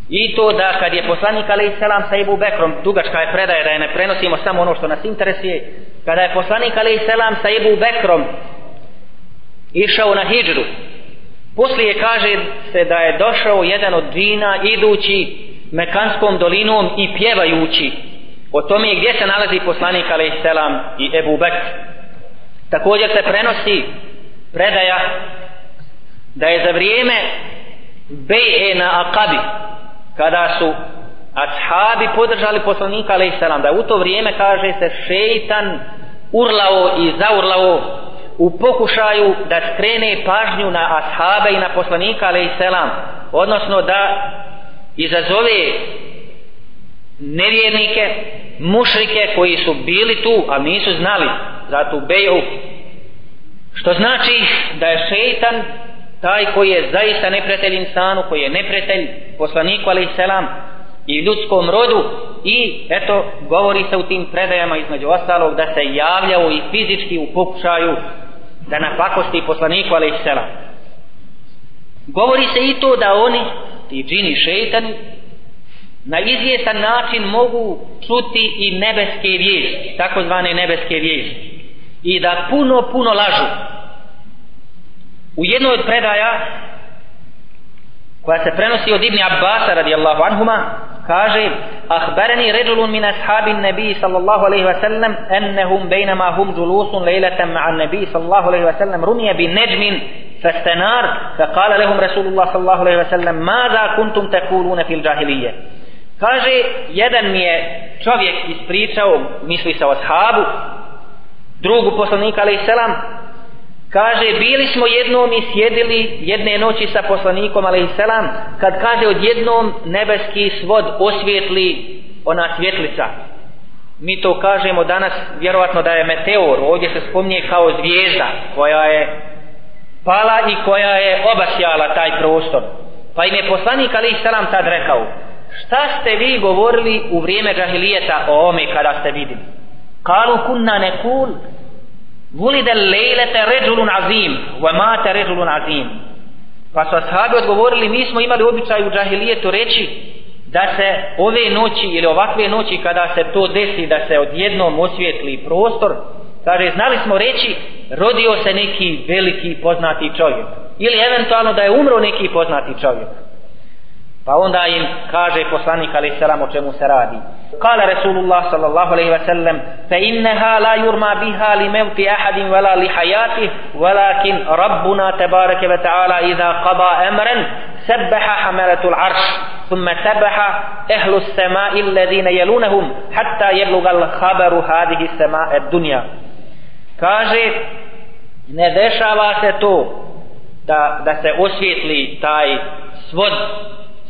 i to da kad je poslanik ali selam sa Ibu Bekrom dugačka je predaje da je ne prenosimo samo ono što nas interesuje kada je poslanik ali selam sa Ibu Bekrom išao na hijđru Poslije kaže se da je došao jedan od džina idući Mekanskom dolinom i pjevajući o tome gdje se nalazi poslanik alaih selam i Ebu Bek. Također se prenosi predaja da je za vrijeme Beje na Akabi kada su ashabi podržali poslanika alaih selam da u to vrijeme kaže se šeitan urlao i zaurlao u pokušaju da skrene pažnju na ashabe i na poslanika alaih selam odnosno da izazove nevjernike mušrike koji su bili tu a nisu znali za tu beju. Što znači da je šeitan taj koji je zaista neprijatelj insanu koji je neprijatelj poslaniku alaih selam i ljudskom rodu i eto govori se u tim predajama između ostalog da se javljao i fizički u pokušaju da napakosti poslaniku alaih selam govori se i to da oni ti džini šeitani na izvjestan način mogu čuti i nebeske vijesti takozvane nebeske vijesti i da puno puno lažu. U jednoj od predaja koja se prenosi od Ibni Abbasa radijallahu anhuma kaže أخبرني رجل من أصحاب النبي صلى الله عليه وسلم أنهم بينما هم جلوس ليلة مع النبي صلى الله عليه وسلم رمي بنجم فاستنار فقال لهم رسول الله صلى الله عليه وسلم ماذا كنتم تقولون في الجاهلية kaže jedan mi je čovjek ispričao misli se o ashabu drugu poslanika alaih selam kaže bili smo jednom i sjedili jedne noći sa poslanikom alaih selam kad kaže odjednom nebeski svod osvijetli ona svjetlica. Mi to kažemo danas vjerovatno da je meteor ovdje se spominje kao zvijezda koja je pala i koja je obasjala taj prostor. Pa im je poslanik alaih selam tad rekao šta ste vi govorili u vrijeme džahilijeta o ome kada ste vidjeli? Kalu kunna nekul vulide lejlete ređulun azim wa mate ređulun azim. Pa su ashabi odgovorili mi smo imali običaj u džahilijetu reći da se ove noći ili ovakve noći kada se to desi da se odjednom osvijetli prostor. Kaže znali smo reći rodio se neki veliki poznati čovjek ili eventualno da je umro neki poznati čovjek. Pa onda im kaže poslanik alaihi salam o čemu se radi. Kala Rasulullah sallallahu alaihi wa sallam fa innaha la yurma biha li mevti ahadin wala li hayatih walakin rabbuna tabaraka wa ta'ala idha qada amran sabbaha hamalatul arsh ثم سبح أهل السماء الذين يلونهم حتى يبلغ الخبر هذه السماء الدنيا kaže ne dešava se to da, da se osvijetli taj svod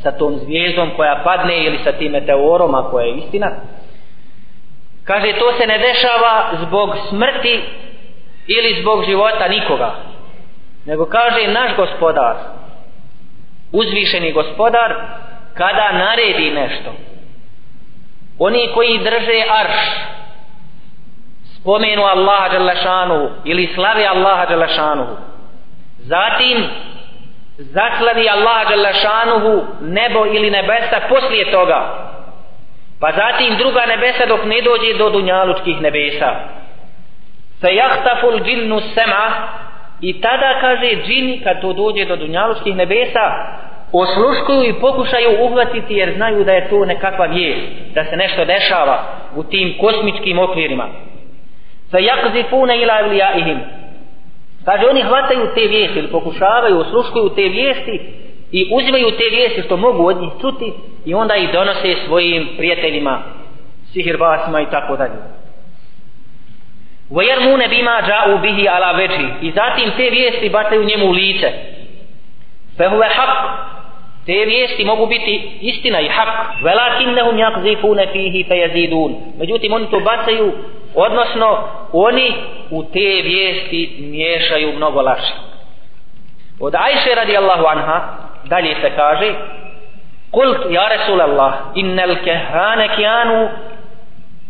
sa tom zvijezdom koja padne ili sa tim meteorom ako je istina. Kaže to se ne dešava zbog smrti ili zbog života nikoga nego kaže naš gospodar uzvišeni gospodar kada naredi nešto oni koji drže arš spomenu Allaha Đalešanu ili slavi Allaha Đalešanu zatim zaklavi Allah Đalešanuhu nebo ili nebesa poslije toga. Pa zatim druga nebesa dok ne dođe do dunjalučkih nebesa. Se jahtaful džinnu sema i tada kaže džini kad to dođe do dunjalučkih nebesa osluškuju i pokušaju uhvatiti jer znaju da je to nekakva vijest da se nešto dešava u tim kosmičkim okvirima. Se jakzifune ila ihim Kaže, oni hvataju te vijesti ili pokušavaju, osluškuju te vijesti i uzimaju te vijesti što mogu od njih čuti i onda ih donose svojim prijateljima, sihirbasima i tako dalje. Vajermune bima džau bihi ala veđi i zatim te vijesti bacaju njemu u lice. Fehuve hak, te vijesti mogu biti istina i hak. Velakinnehum jakzifune fihi fe jazidun. Međutim, oni to bacaju odnosno oni u te vijesti miješaju mnogo laži od Ajše radijallahu anha dalje se kaže kult ja Rasulallah innal kehane kjanu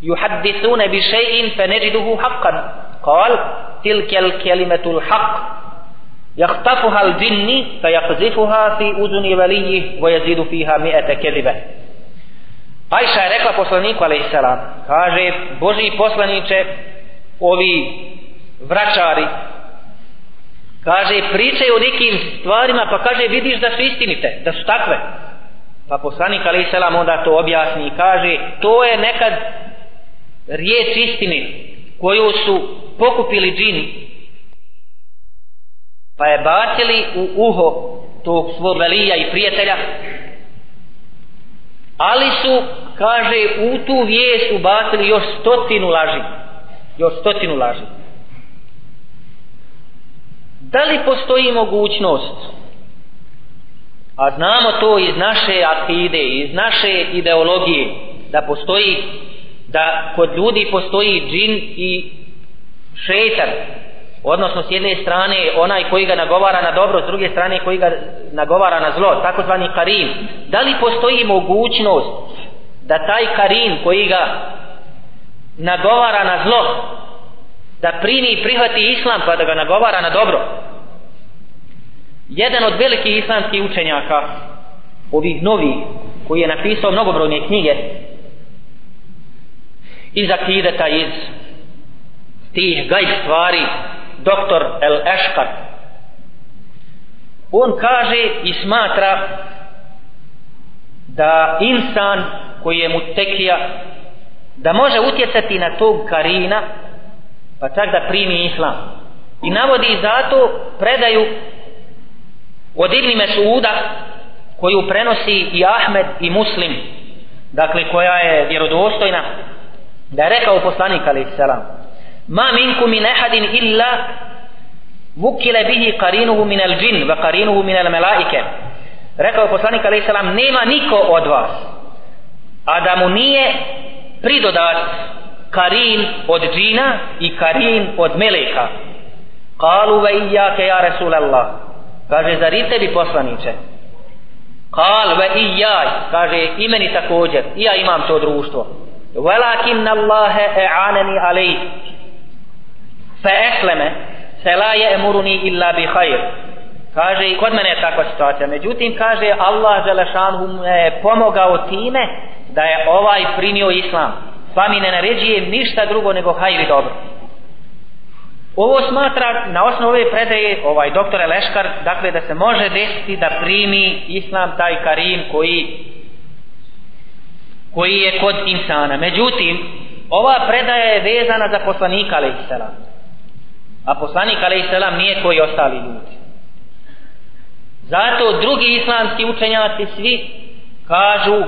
yuhaddithune bi še'in fe neđiduhu haqqan قال تلك الكلمة الحق يخطفها الجن فيقذفها في أذن وليه ويزيد فيها مئة كذبة Ajša je rekla poslaniku alaihissalam, kaže, Boži poslaniče, ovi vračari, kaže, pričaju o nekim stvarima, pa kaže, vidiš da su istinite, da su takve. Pa poslanik ali selam onda to objasni i kaže, to je nekad riječ istine koju su pokupili džini, pa je bacili u uho tog svog velija i prijatelja, ali su kaže u tu vijest ubacili još stotinu laži još stotinu laži. Da li postoji mogućnost? A znamo to iz naše akide iz naše ideologije da postoji da kod ljudi postoji džin i šeitan. Odnosno s jedne strane onaj koji ga nagovara na dobro, s druge strane koji ga nagovara na zlo, takozvani karin. Da li postoji mogućnost da taj karin koji ga nagovara na zlo, da primi i prihvati islam pa da ga nagovara na dobro? Jedan od velikih islamskih učenjaka, ovih novih, koji je napisao mnogobrojne knjige, iz akideta, iz tih gajb stvari, doktor El Eškar on kaže i smatra da insan koji je mutekija da može utjecati na tog karina pa čak da primi islam. I navodi zato predaju od Ibni Mesuda koju prenosi i Ahmed i Muslim dakle koja je vjerodostojna da je rekao poslanik alaih salam ma minkum min ahadin illa vukile bihi karinuhu min al džin va karinuhu min al melaike. Rekao poslanik alaih salam nema niko od vas a da mu nije pridodat karin od džina i karin od meleka. Kalu ve ijake ja Rasulallah. Kaže zar i tebi poslaniće? Kal ve ijaj kaže meni također. I ja imam to društvo. Walakin Allahe e'aneni alej fe esleme se la je emuruni illa bi hajr kaže kod mene je takva situacija. Međutim kaže Allah Želešanhu me je pomogao time da je ovaj primio islam pa mi ne naređuje ništa drugo nego hajr i dobro Ovo smatra na osnovu ove predaje ovaj doktor Leškar, dakle da se može desiti da primi islam taj karim koji koji je kod insana. Međutim, ova predaja je vezana za poslanika alejselam. A poslanik alejselam nije koji ostali ljudi. Zato drugi islamski učenjaci svi kažu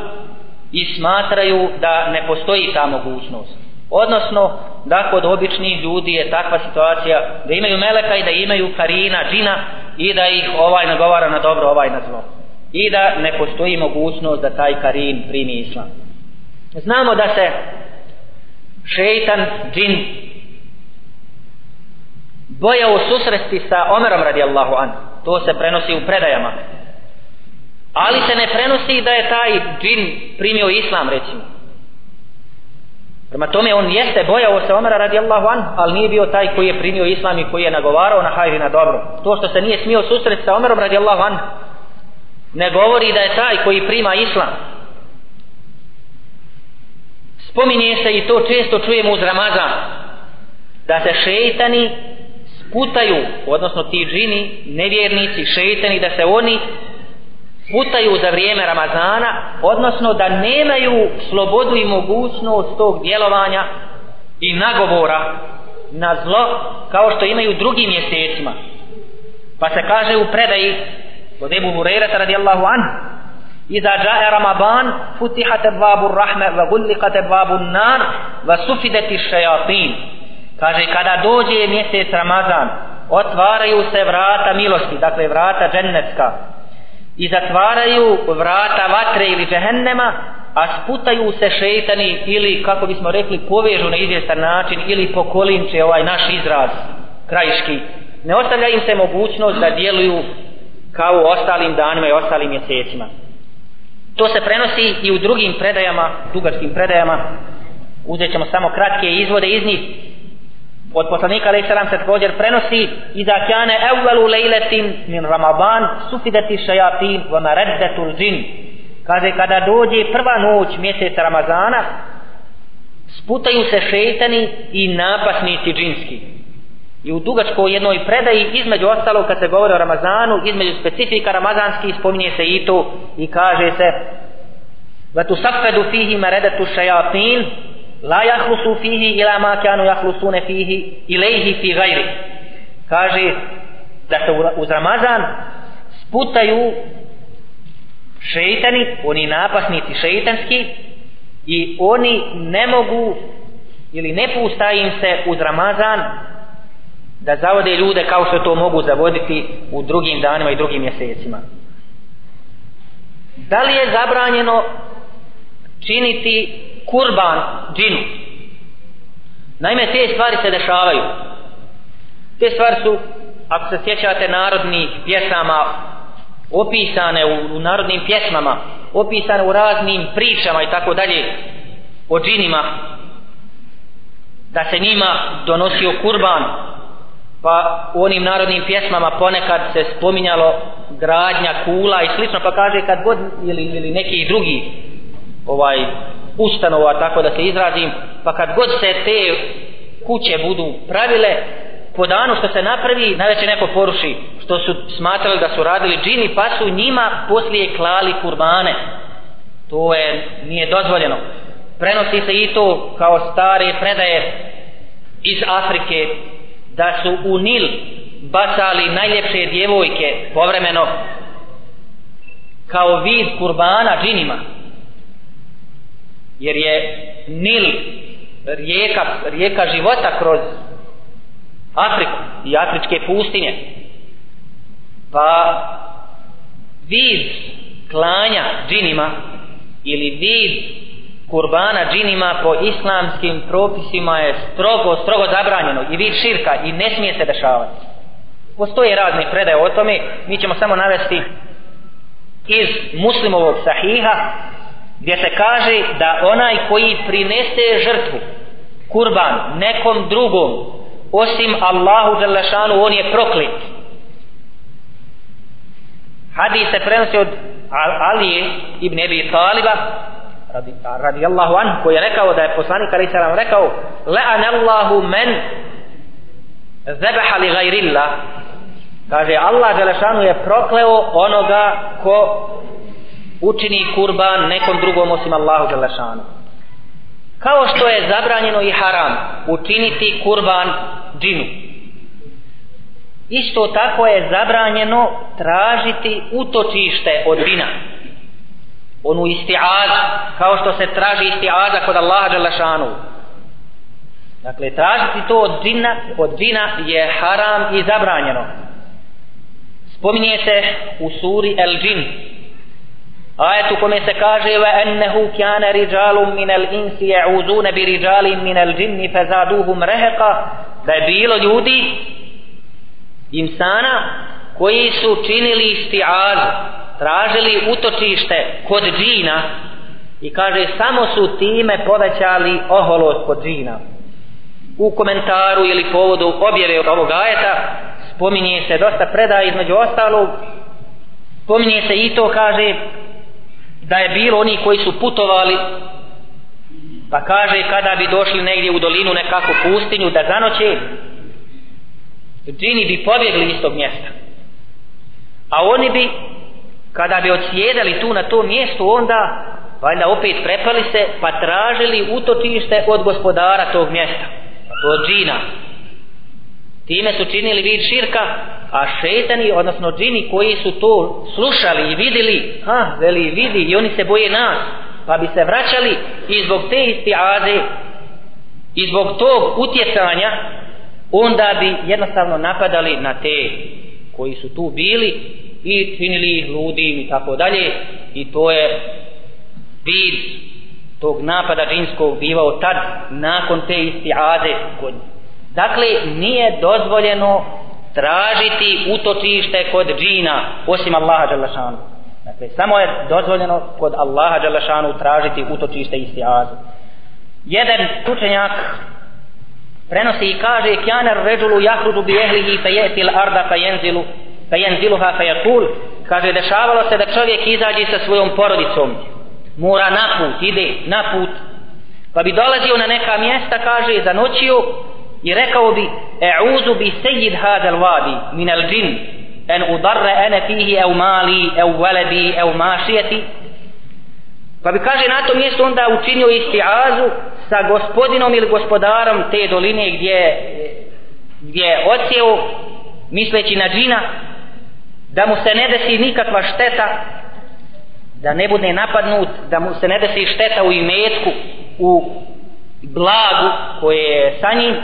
i smatraju da ne postoji ta mogućnost. Odnosno, da kod običnih ljudi je takva situacija da imaju meleka i da imaju karina, džina i da ih ovaj nagovara na dobro, ovaj na zlo. I da ne postoji mogućnost da taj karin primi islam. Znamo da se šeitan, džin bojao susresti sa Omerom radijallahu an. To se prenosi u predajama. Ali se ne prenosi da je taj džin primio islam, recimo. Prema tome on jeste bojao se Omera radijallahu an, ali nije bio taj koji je primio islam i koji je nagovarao na hajri na dobro. To što se nije smio susreti sa Omerom radijallahu an, ne govori da je taj koji prima islam. Spominje se i to često čujemo uz Ramazan, da se šeitani sputaju, odnosno ti džini, nevjernici, šeitani, da se oni putaju za vrijeme Ramazana, odnosno da nemaju slobodu i mogućnost tog djelovanja i nagovora na zlo kao što imaju drugim mjesecima. Pa se kaže u predaji od Ebu Hurerata radijallahu an Iza jae Ramaban futihat babu rahme va gullikat babu nar va sufideti šajatin. Kaže kada dođe mjesec Ramazan otvaraju se vrata milosti, dakle vrata džennetska i zatvaraju vrata vatre ili džehennema a sputaju se šeitani ili kako bismo rekli povežu na izvjestan način ili pokolinče ovaj naš izraz krajiški. Ne ostavlja im se mogućnost da djeluju kao u ostalim danima i ostalim mjesecima. To se prenosi i u drugim predajama dugačkim predajama. Uzet ćemo samo kratke izvode iz njih od poslanika alaih salam se također prenosi iza kjane evvelu lejletin min ramadan sufidati šajatin wa mareddetul džin. Kaže kada dođe prva noć mjeseca ramazana sputaju se šetani i napasnici džinski. I u dugačkoj jednoj predaji između ostalog kad se govori o Ramazanu između specifika ramazanskih spominje se i to i kaže se va tu safedu fihi maredatu šajatin la jahlusu fihi ila ma kanu jahlusune fihi ilaihi fi gajri kaže da se uz Ramazan sputaju šeitani, oni napasnici šeitanski i oni ne mogu ili ne pusta im se uz Ramazan da zavode ljude kao što to mogu zavoditi u drugim danima i drugim mjesecima. Da li je zabranjeno činiti kurban džinu? Naime, te stvari se dešavaju. Te stvari su, ako se sjećate narodnih pjesama, opisane u, u narodnim pjesmama, opisane u raznim pričama i tako dalje, o džinima, da se njima donosio kurban, pa u onim narodnim pjesmama ponekad se spominjalo gradnja kula i slično pa kaže kad god ili, ili neki drugi ovaj ustanova tako da se izrazim pa kad god se te kuće budu pravile po danu što se napravi najveće neko poruši što su smatrali da su radili džini pa su njima poslije klali kurbane. To je nije dozvoljeno. Prenosi se i to kao stare predaje iz Afrike da su u Nil bacali najljepše djevojke povremeno kao vid kurbana džinima jer je Nil rijeka, rijeka života kroz Afriku i afričke pustinje. Pa vid klanja džinima ili vid kurbana džinima po islamskim propisima je strogo, strogo zabranjeno i vid širka i ne smije se dešavati. Postoje razne predaje o tome mi ćemo samo navesti iz muslimovog sahiha gdje se kaže da onaj koji prinese žrtvu kurban nekom drugom osim Allahu Đalešanu on je proklet. Hadis se prenosi od Ali ibn Abi Taliba radi, radijallahu anhu koji je rekao da je poslanik Ali Salam rekao le'an Allahu men zebeha li gajrilla kaže Allah Đalešanu je prokleo onoga ko učini kurban nekom drugom osim Allahu Đalešanu kao što je zabranjeno i haram učiniti kurban džinu. Isto tako je zabranjeno tražiti utočište od džina. Onu isti'az kao što se traži isti'aza kod Allaha Đalešanu dakle tražiti to od džina od džina je haram i zabranjeno. Spominje se u suri El Džin ajetu kome se kaže wa ennehu kjane riđalum min el insi je'uzune bi riđalim min el džinni fezaduhum reheqa da je bilo ljudi insana koji su činili isti'az tražili utočište kod džina i kaže samo su time povećali oholost kod džina. U komentaru ili povodu objave ovog ajeta spominje se dosta predaja između ostalog spominje se i to kaže da je bilo oni koji su putovali pa kaže kada bi došli negdje u dolinu nekakvu pustinju da zanoće džini bi pobjegli iz tog mjesta. A oni bi kada bi odsjedali tu na to mjesto onda valjda opet prepali se pa tražili utočište od gospodara tog mjesta od džina time su činili vid širka a šetani odnosno džini koji su to slušali i vidjeli ha veli vidi i oni se boje nas. Pa bi se vraćali i zbog te istiaze i zbog tog utjecanja onda bi jednostavno napadali na te koji su tu bili i činili ih ludim i tako dalje. I to je vid tog napada džinskog bivao tad nakon te istiaze kod dakle nije dozvoljeno tražiti utočište kod džina osim Allaha Đalašanu dakle samo je dozvoljeno kod Allaha Đalašanu tražiti utočište istiaze jedan učenjak prenosi i kaže kjaner ređulu jahrudu bi ehlihi fe jetil arda fe jenzilu fe jenziluha fe jakul kaže dešavalo se da čovjek izađe sa svojom porodicom mora na put, ide na put pa bi dolazio na neka mjesta kaže zanoćio i rekao bi e'uzu bi sejid hadal vadi min al džin en udarre ene fihi ev mali ev veledi ev mašijeti. Pa bi kaže na to mjesto onda učinio istiazu sa gospodinom ili gospodarom te doline gdje gdje je ocijeo misleći na džina da mu se ne desi nikakva šteta da ne bude napadnut da mu se ne desi šteta u imetku u blagu koje je sa njim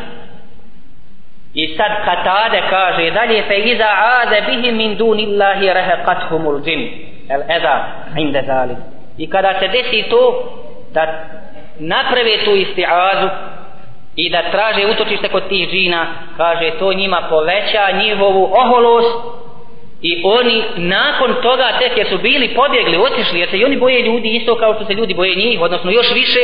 i sad katade kaže dalje fe iza aze bihi min dunillahi rahaqathumul džin. El eza inde zalik. I kada se desi to da naprave tu istiazu i da traže utočište kod tih džina kaže to njima poveća njihovu oholost i oni nakon toga tek jer su bili pobjegli, otišli jer se i oni boje ljudi isto kao što se ljudi boje njih odnosno još više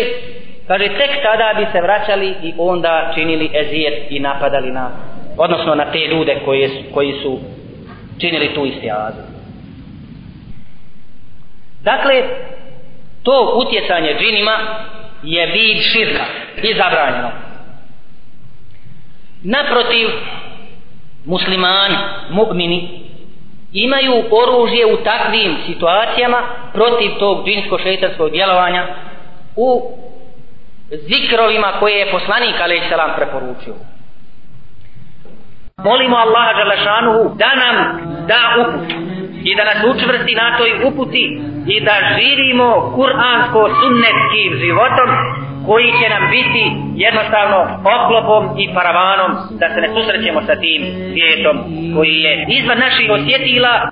kaže tek tada bi se vraćali i onda činili ezijet i napadali na odnosno na te ljude koji su, koji su činili tu istijazu. dakle to utjecanje džinima je vid širka i zabranjeno naprotiv muslimani, mu'mini imaju oružje u takvim situacijama protiv tog džinsko-šeitanskog djelovanja u zikrovima koje je poslanik alaih selam preporučio. Molimo Allaha Đalešanuhu da nam da uput i da nas učvrsti na toj uputi i da živimo kuransko-sunnetskim životom koji će nam biti jednostavno oklopom i paravanom da se ne susrećemo sa tim svijetom koji je izvan naših osjetila.